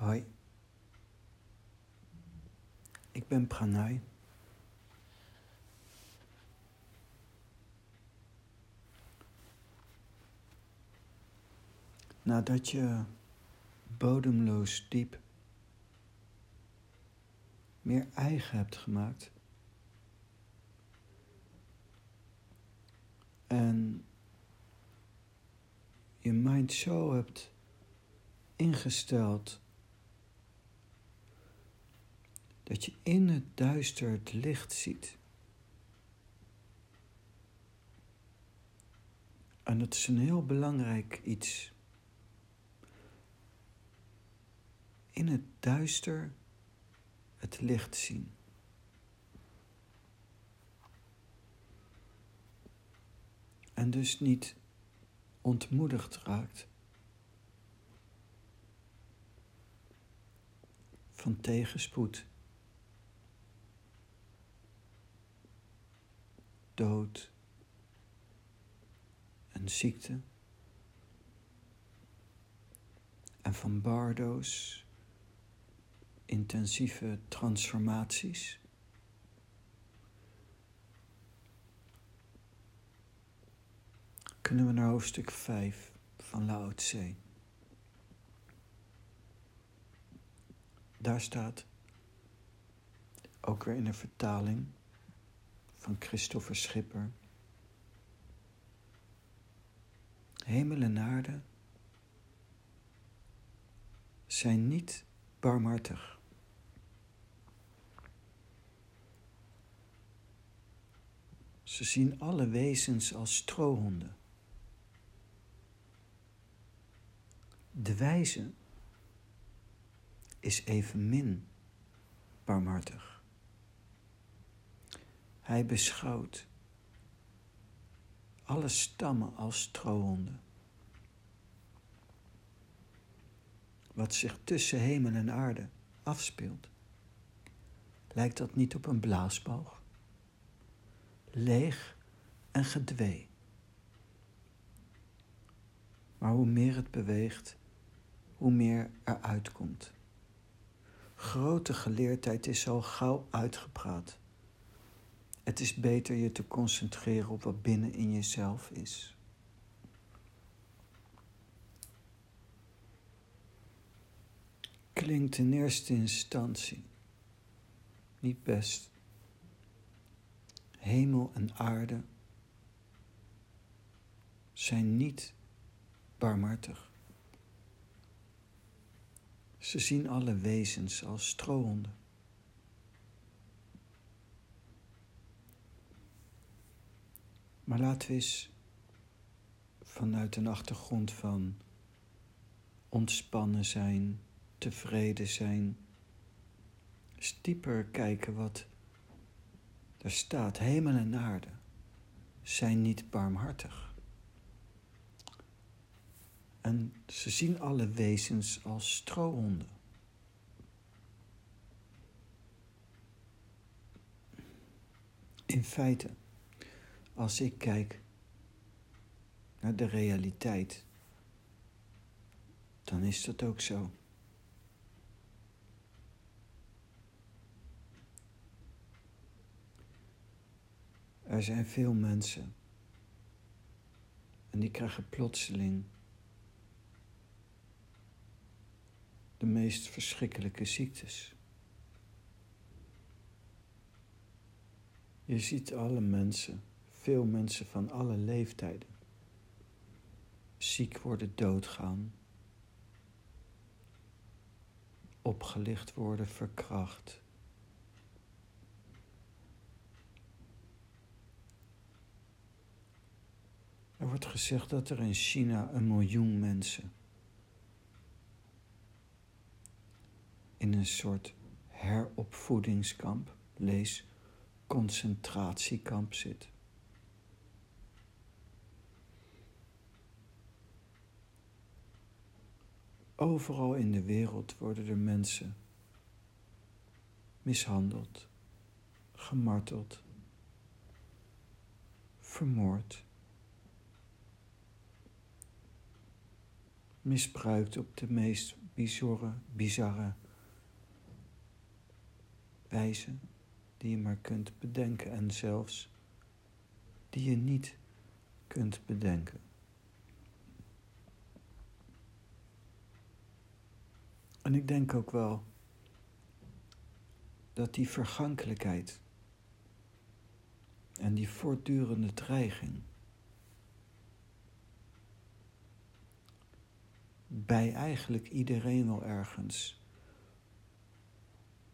Hoi. Ik ben Pranay. Nadat je bodemloos diep meer eigen hebt gemaakt en je mind zo hebt ingesteld dat je in het duister het licht ziet. En dat is een heel belangrijk iets. In het duister het licht zien. En dus niet ontmoedigd raakt van tegenspoed. Dood en ziekte. En van Bardo's intensieve transformaties. Kunnen we naar hoofdstuk 5 van Lao Tse. Daar staat, ook weer in een vertaling, van Christopher Schipper. Hemel en aarde zijn niet barmhartig. Ze zien alle wezens als strohonden. De wijze is evenmin barmhartig. Hij beschouwt alle stammen als strohonden. Wat zich tussen hemel en aarde afspeelt, lijkt dat niet op een blaasboog? Leeg en gedwee. Maar hoe meer het beweegt, hoe meer er uitkomt. Grote geleerdheid is al gauw uitgepraat. Het is beter je te concentreren op wat binnen in jezelf is. Klinkt in eerste instantie niet best. Hemel en aarde zijn niet barmhartig. Ze zien alle wezens als strohonden. Maar laten we eens vanuit een achtergrond van ontspannen zijn, tevreden zijn, eens dieper kijken wat er staat. Hemel en aarde zijn niet barmhartig. En ze zien alle wezens als strohonden. In feite als ik kijk naar de realiteit, dan is dat ook zo. Er zijn veel mensen en die krijgen plotseling de meest verschrikkelijke ziektes. Je ziet alle mensen veel mensen van alle leeftijden ziek worden, doodgaan, opgelicht worden, verkracht. Er wordt gezegd dat er in China een miljoen mensen in een soort heropvoedingskamp, lees concentratiekamp zit. Overal in de wereld worden er mensen mishandeld, gemarteld, vermoord. misbruikt op de meest bizarre, bizarre wijze die je maar kunt bedenken en zelfs die je niet kunt bedenken. En ik denk ook wel dat die vergankelijkheid en die voortdurende dreiging bij eigenlijk iedereen wel ergens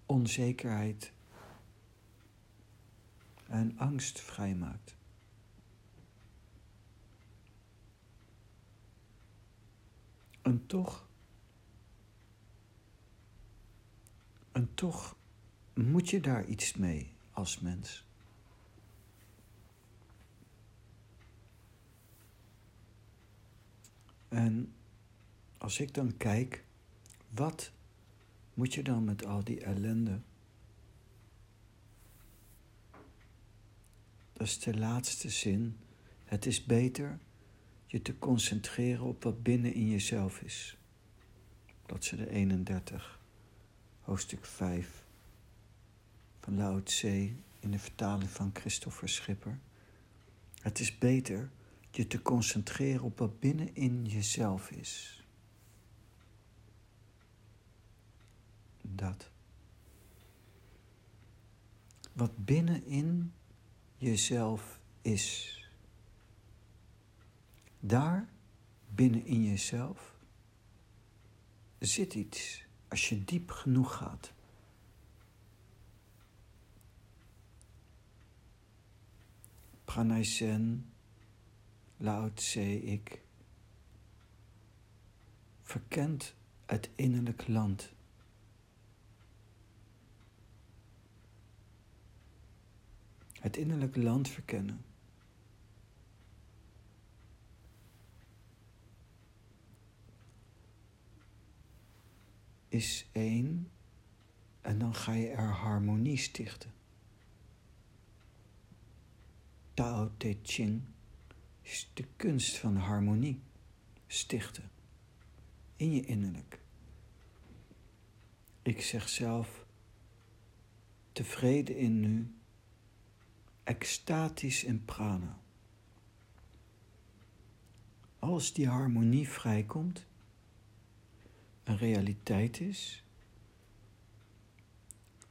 onzekerheid en angst vrijmaakt. En toch, en toch moet je daar iets mee als mens. En als ik dan kijk, wat moet je dan met al die ellende? Dat is de laatste zin. Het is beter je te concentreren op wat binnen in jezelf is. de 31, hoofdstuk 5 van Lao Tse in de vertaling van Christopher Schipper. Het is beter je te concentreren op wat binnen in jezelf is. Dat. Wat binnenin jezelf is. Daar, binnen in jezelf, zit iets als je diep genoeg gaat. Pranay Sen, Lao Tse, ik, verkent het innerlijk land. Het innerlijk land verkennen. Is één en dan ga je er harmonie stichten. Tao Te Ching is de kunst van harmonie stichten in je innerlijk. Ik zeg zelf tevreden in nu, extatisch in prana. Als die harmonie vrijkomt, een realiteit is,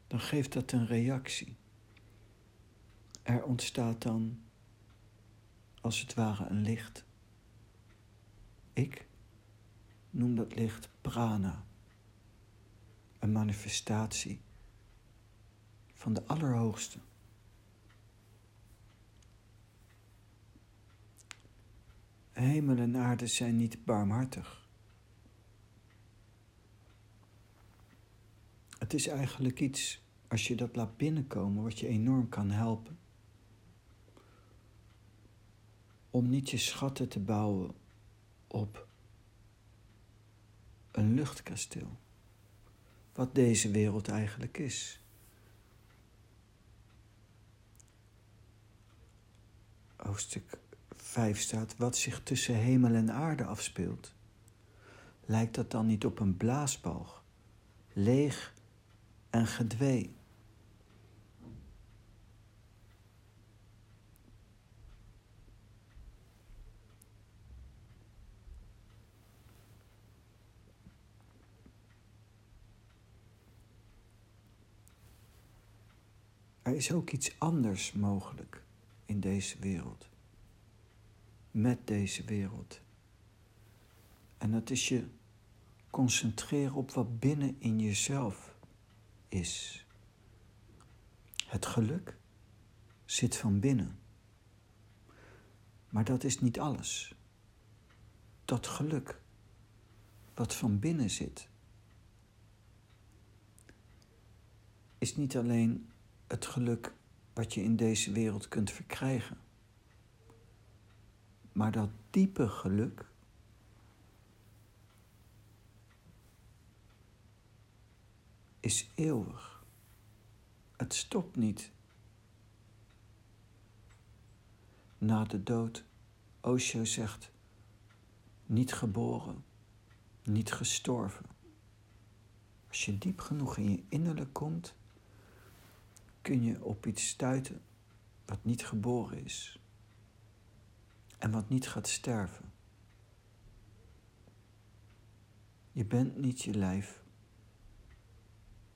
dan geeft dat een reactie. Er ontstaat dan als het ware een licht. Ik noem dat licht prana, een manifestatie van de Allerhoogste. Hemel en aarde zijn niet barmhartig. Het is eigenlijk iets, als je dat laat binnenkomen, wat je enorm kan helpen. Om niet je schatten te bouwen op een luchtkasteel. Wat deze wereld eigenlijk is. Hoofdstuk 5 staat: Wat zich tussen hemel en aarde afspeelt. Lijkt dat dan niet op een blaasbalg, leeg en gedwee. Er is ook iets anders mogelijk in deze wereld. Met deze wereld. En dat is je concentreren op wat binnen in jezelf is. Het geluk zit van binnen. Maar dat is niet alles. Dat geluk wat van binnen zit, is niet alleen het geluk wat je in deze wereld kunt verkrijgen, maar dat diepe geluk is eeuwig. Het stopt niet. Na de dood, Osho zegt, niet geboren, niet gestorven. Als je diep genoeg in je innerlijk komt, kun je op iets stuiten wat niet geboren is en wat niet gaat sterven. Je bent niet je lijf.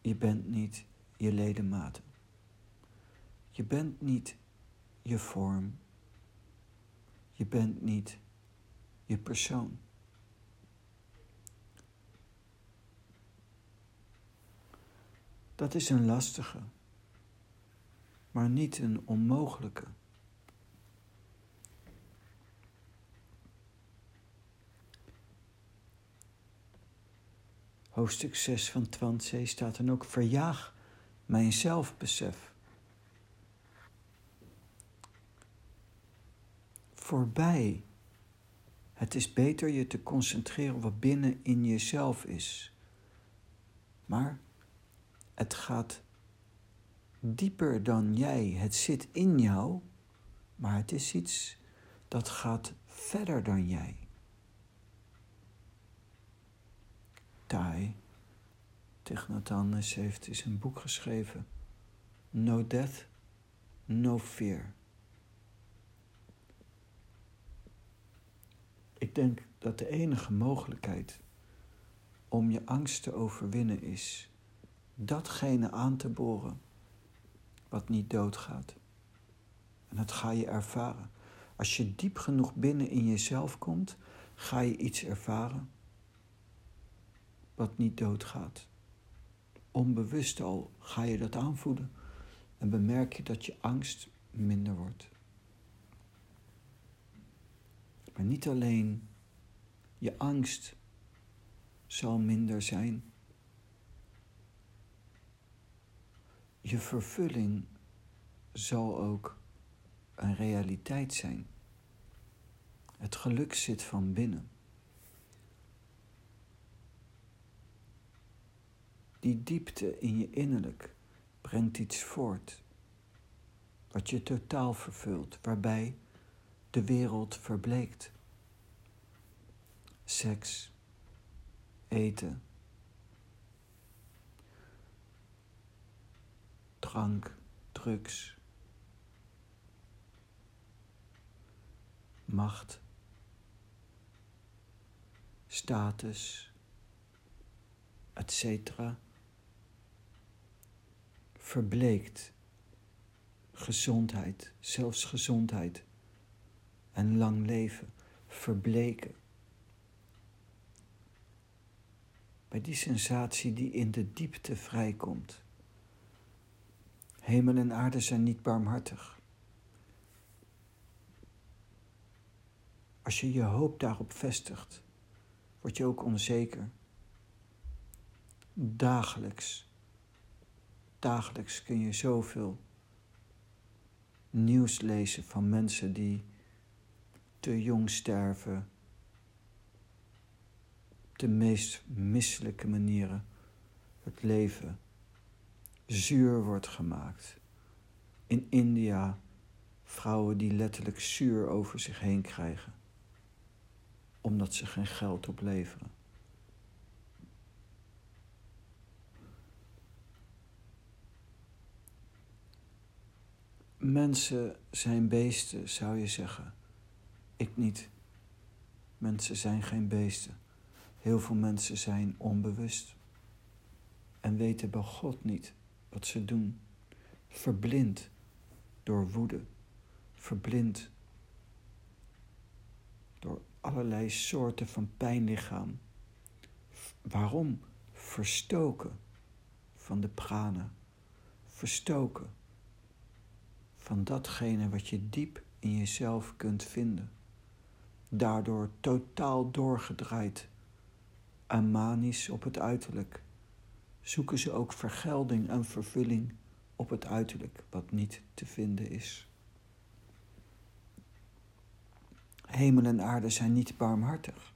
Je bent niet je ledematen. Je bent niet je vorm. Je bent niet je persoon. Dat is een lastige, maar niet een onmogelijke. Hoofdstuk 6 van Twansee staat dan ook: Verjaag mijn zelfbesef. Voorbij. Het is beter je te concentreren wat binnen in jezelf is. Maar het gaat dieper dan jij. Het zit in jou, maar het is iets dat gaat verder dan jij. Tai Tichnatanis heeft is een boek geschreven. No Death, No Fear. Ik denk dat de enige mogelijkheid om je angst te overwinnen is datgene aan te boren wat niet doodgaat. En dat ga je ervaren. Als je diep genoeg binnen in jezelf komt, ga je iets ervaren wat niet doodgaat. Onbewust al ga je dat aanvoelen en bemerk je dat je angst minder wordt. Maar niet alleen je angst zal minder zijn. Je vervulling zal ook een realiteit zijn. Het geluk zit van binnen. Die diepte in je innerlijk brengt iets voort wat je totaal vervult, waarbij de wereld verbleekt. Seks, eten, drank, drugs, macht, status, etc. verbleekt gezondheid, zelfs gezondheid en lang leven verbleken. Bij die sensatie die in de diepte vrijkomt. Hemel en aarde zijn niet barmhartig. Als je je hoop daarop vestigt, word je ook onzeker. Dagelijks, dagelijks kun je zoveel nieuws lezen van mensen die te jong sterven, op de meest misselijke manieren het leven zuur wordt gemaakt. In India vrouwen die letterlijk zuur over zich heen krijgen, omdat ze geen geld opleveren. Mensen zijn beesten, zou je zeggen. Ik niet. Mensen zijn geen beesten. Heel veel mensen zijn onbewust en weten bij God niet wat ze doen. Verblind door woede, verblind door allerlei soorten van pijnlichaam. Waarom? Verstoken van de prana, verstoken van datgene wat je diep in jezelf kunt vinden. Daardoor totaal doorgedraaid en manisch op het uiterlijk, zoeken ze ook vergelding en vervulling op het uiterlijk wat niet te vinden is. Hemel en aarde zijn niet barmhartig.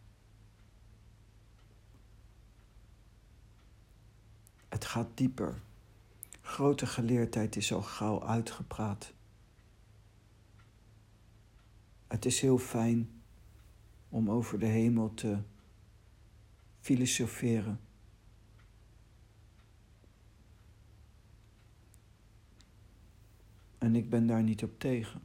Het gaat dieper. Grote geleerdheid is al gauw uitgepraat. Het is heel fijn om over de hemel te filosoferen. En ik ben daar niet op tegen.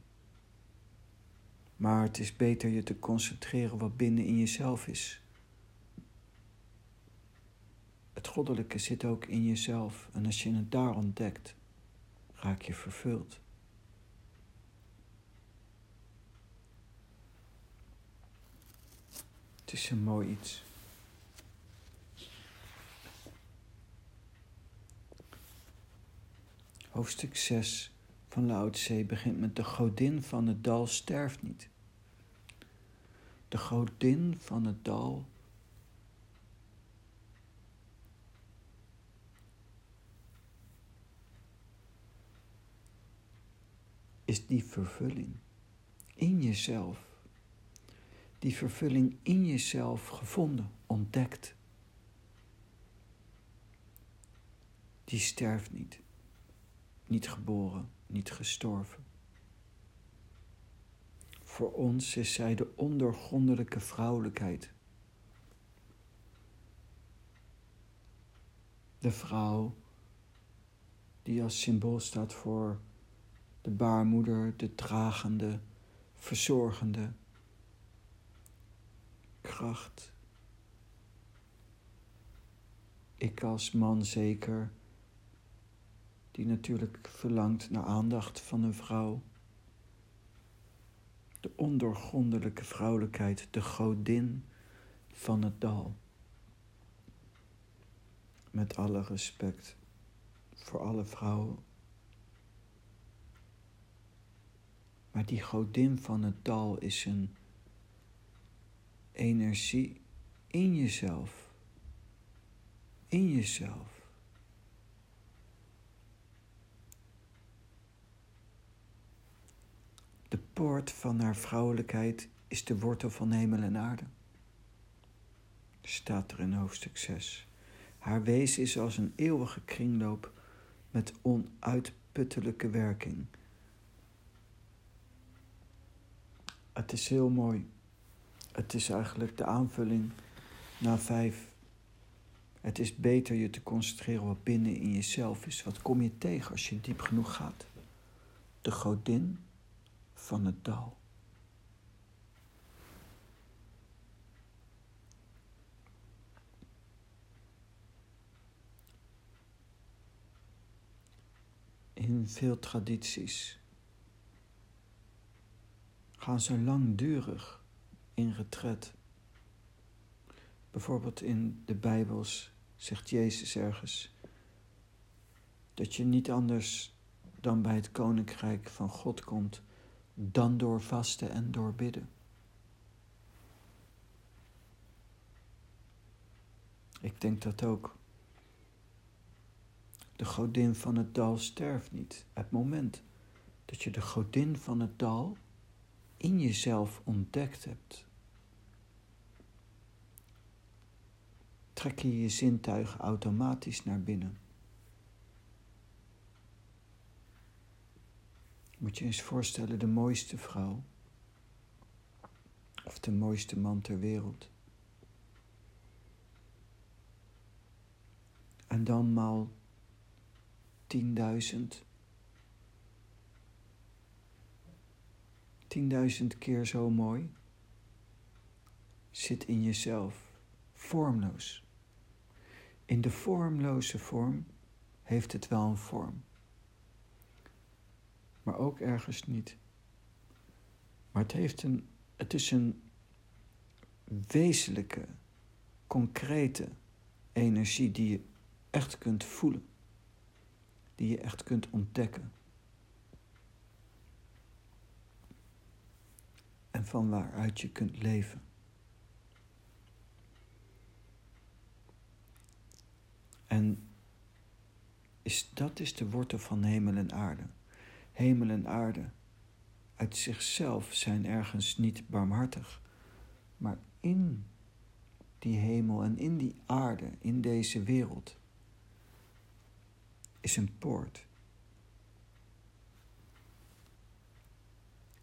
Maar het is beter je te concentreren wat binnen in jezelf is. Het goddelijke zit ook in jezelf en als je het daar ontdekt, raak je vervuld. Het is een mooi iets. Hoofdstuk 6 van Lao begint met de godin van het dal sterft niet. De godin van het dal is die vervulling in jezelf. Die vervulling in jezelf gevonden, ontdekt. Die sterft niet. Niet geboren, niet gestorven. Voor ons is zij de ondergrondelijke vrouwelijkheid. De vrouw die als symbool staat voor de baarmoeder, de dragende, verzorgende kracht. Ik als man zeker, die natuurlijk verlangt naar aandacht van een vrouw. De ondoorgrondelijke vrouwelijkheid, de godin van het dal. Met alle respect voor alle vrouwen Maar die godin van het dal is een energie in jezelf. In jezelf. De poort van haar vrouwelijkheid is de wortel van hemel en aarde. Staat er in hoofdstuk 6. Haar wezen is als een eeuwige kringloop met onuitputtelijke werking Het is heel mooi. Het is eigenlijk de aanvulling naar vijf. Het is beter je te concentreren wat binnen in jezelf is. Wat kom je tegen als je diep genoeg gaat? De godin van het dal. In veel tradities gaan ze langdurig in. Bijvoorbeeld in de Bijbels zegt Jezus ergens dat je niet anders dan bij het koninkrijk van God komt dan door vasten en door bidden. Ik denk dat ook. De godin van het dal sterft niet. Het moment dat je de godin van het dal in jezelf ontdekt hebt, trek je je zintuigen automatisch naar binnen. Moet je eens voorstellen, de mooiste vrouw of de mooiste man ter wereld. En dan maal tienduizend tienduizend keer zo mooi, zit in jezelf, vormloos. In de vormloze vorm heeft het wel een vorm, maar ook ergens niet. Maar het, heeft een, het is een wezenlijke, concrete energie die je echt kunt voelen, die je echt kunt ontdekken. en van waaruit je kunt leven. En is, dat is de wortel van hemel en aarde. Hemel en aarde uit zichzelf zijn ergens niet barmhartig, maar in die hemel en in die aarde, in deze wereld, is een poort.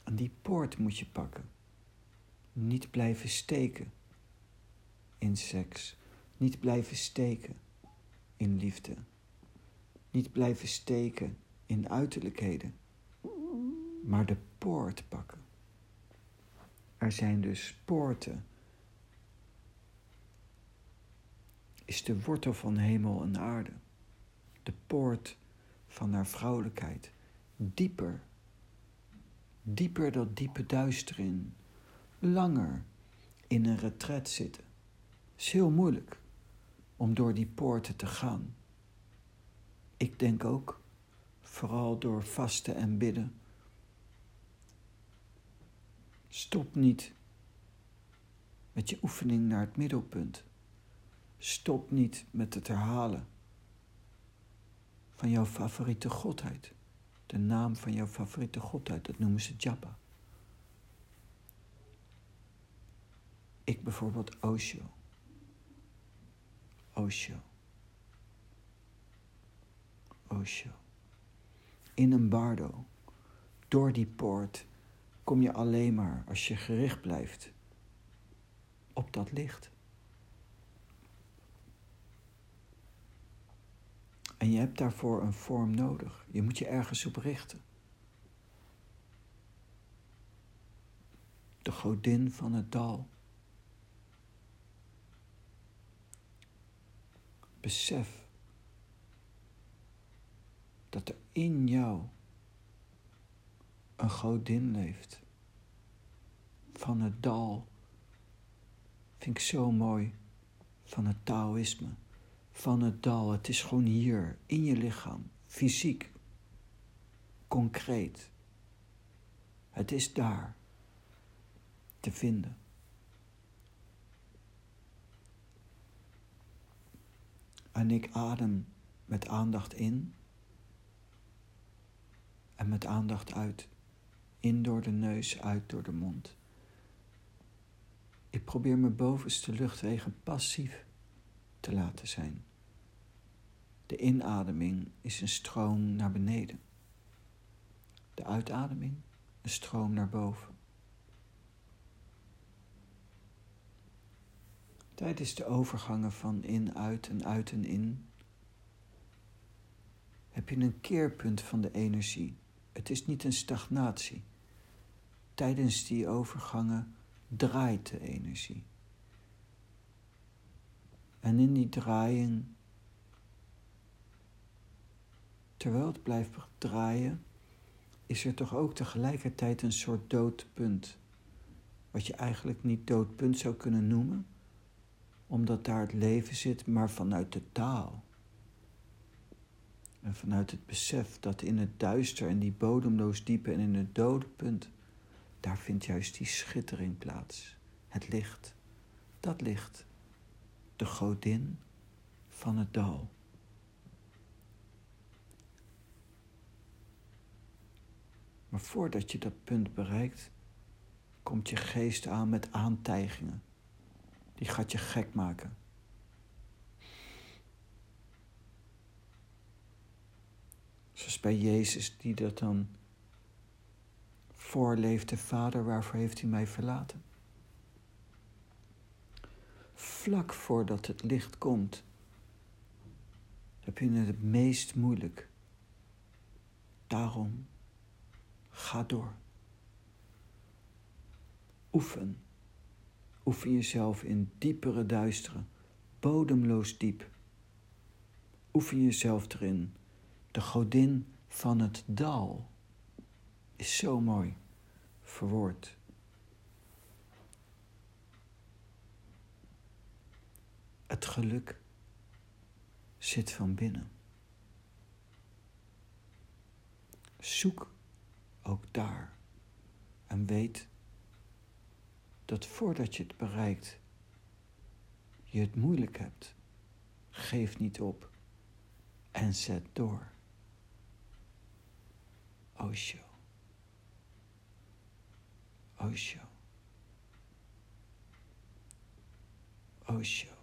Aan die poort moet je pakken. Niet blijven steken in seks. Niet blijven steken in liefde. Niet blijven steken in uiterlijkheden, maar de poort pakken. Er zijn dus poorten. Is de wortel van hemel en aarde. De poort van haar vrouwelijkheid. Dieper. Dieper dat diepe duister in. Langer in een retret zitten. is heel moeilijk om door die poorten te gaan. Ik denk ook, vooral door vasten en bidden. Stop niet met je oefening naar het middelpunt. Stop niet met het herhalen van jouw favoriete godheid. De naam van jouw favoriete godheid, dat noemen ze Jabba. Ik bijvoorbeeld Osho. Osho. Osho. In een bardo, door die poort, kom je alleen maar als je gericht blijft op dat licht. En je hebt daarvoor een vorm nodig. Je moet je ergens op richten. De godin van het dal. Besef dat er in jou een godin leeft. Van het dal. Vind ik zo mooi. Van het Taoïsme. Van het dal. Het is gewoon hier, in je lichaam. Fysiek. Concreet. Het is daar. Te vinden. En ik adem met aandacht in en met aandacht uit. In door de neus, uit door de mond. Ik probeer mijn bovenste luchtwegen passief te laten zijn. De inademing is een stroom naar beneden. De uitademing een stroom naar boven. Tijdens de overgangen van in-uit en uit en in heb je een keerpunt van de energie het is niet een stagnatie. Tijdens die overgangen draait de energie. En in die draaiing, terwijl het blijft draaien, is er toch ook tegelijkertijd een soort doodpunt. Wat je eigenlijk niet doodpunt zou kunnen noemen, omdat daar het leven zit, maar vanuit de taal. En vanuit het besef dat in het duister en die bodemloos diepe en in het dode punt, daar vindt juist die schittering plaats. Het licht, dat licht, de godin van het dal. Maar voordat je dat punt bereikt, komt je geest aan met aantijgingen. Die gaat je gek maken. Zoals bij Jezus die dat dan voorleefde, Vader, waarvoor heeft u mij verlaten? Vlak voordat het licht komt, heb je het het meest moeilijk. Daarom ga door. Oefen. Oefen jezelf in diepere duisteren, bodemloos diep. Oefen jezelf erin de godin van het dal is zo mooi verwoord. Het geluk zit van binnen. Zoek ook daar en weet dat voordat je het bereikt, je het moeilijk hebt. Geef niet op en zet door. Osho. Osho. Osho.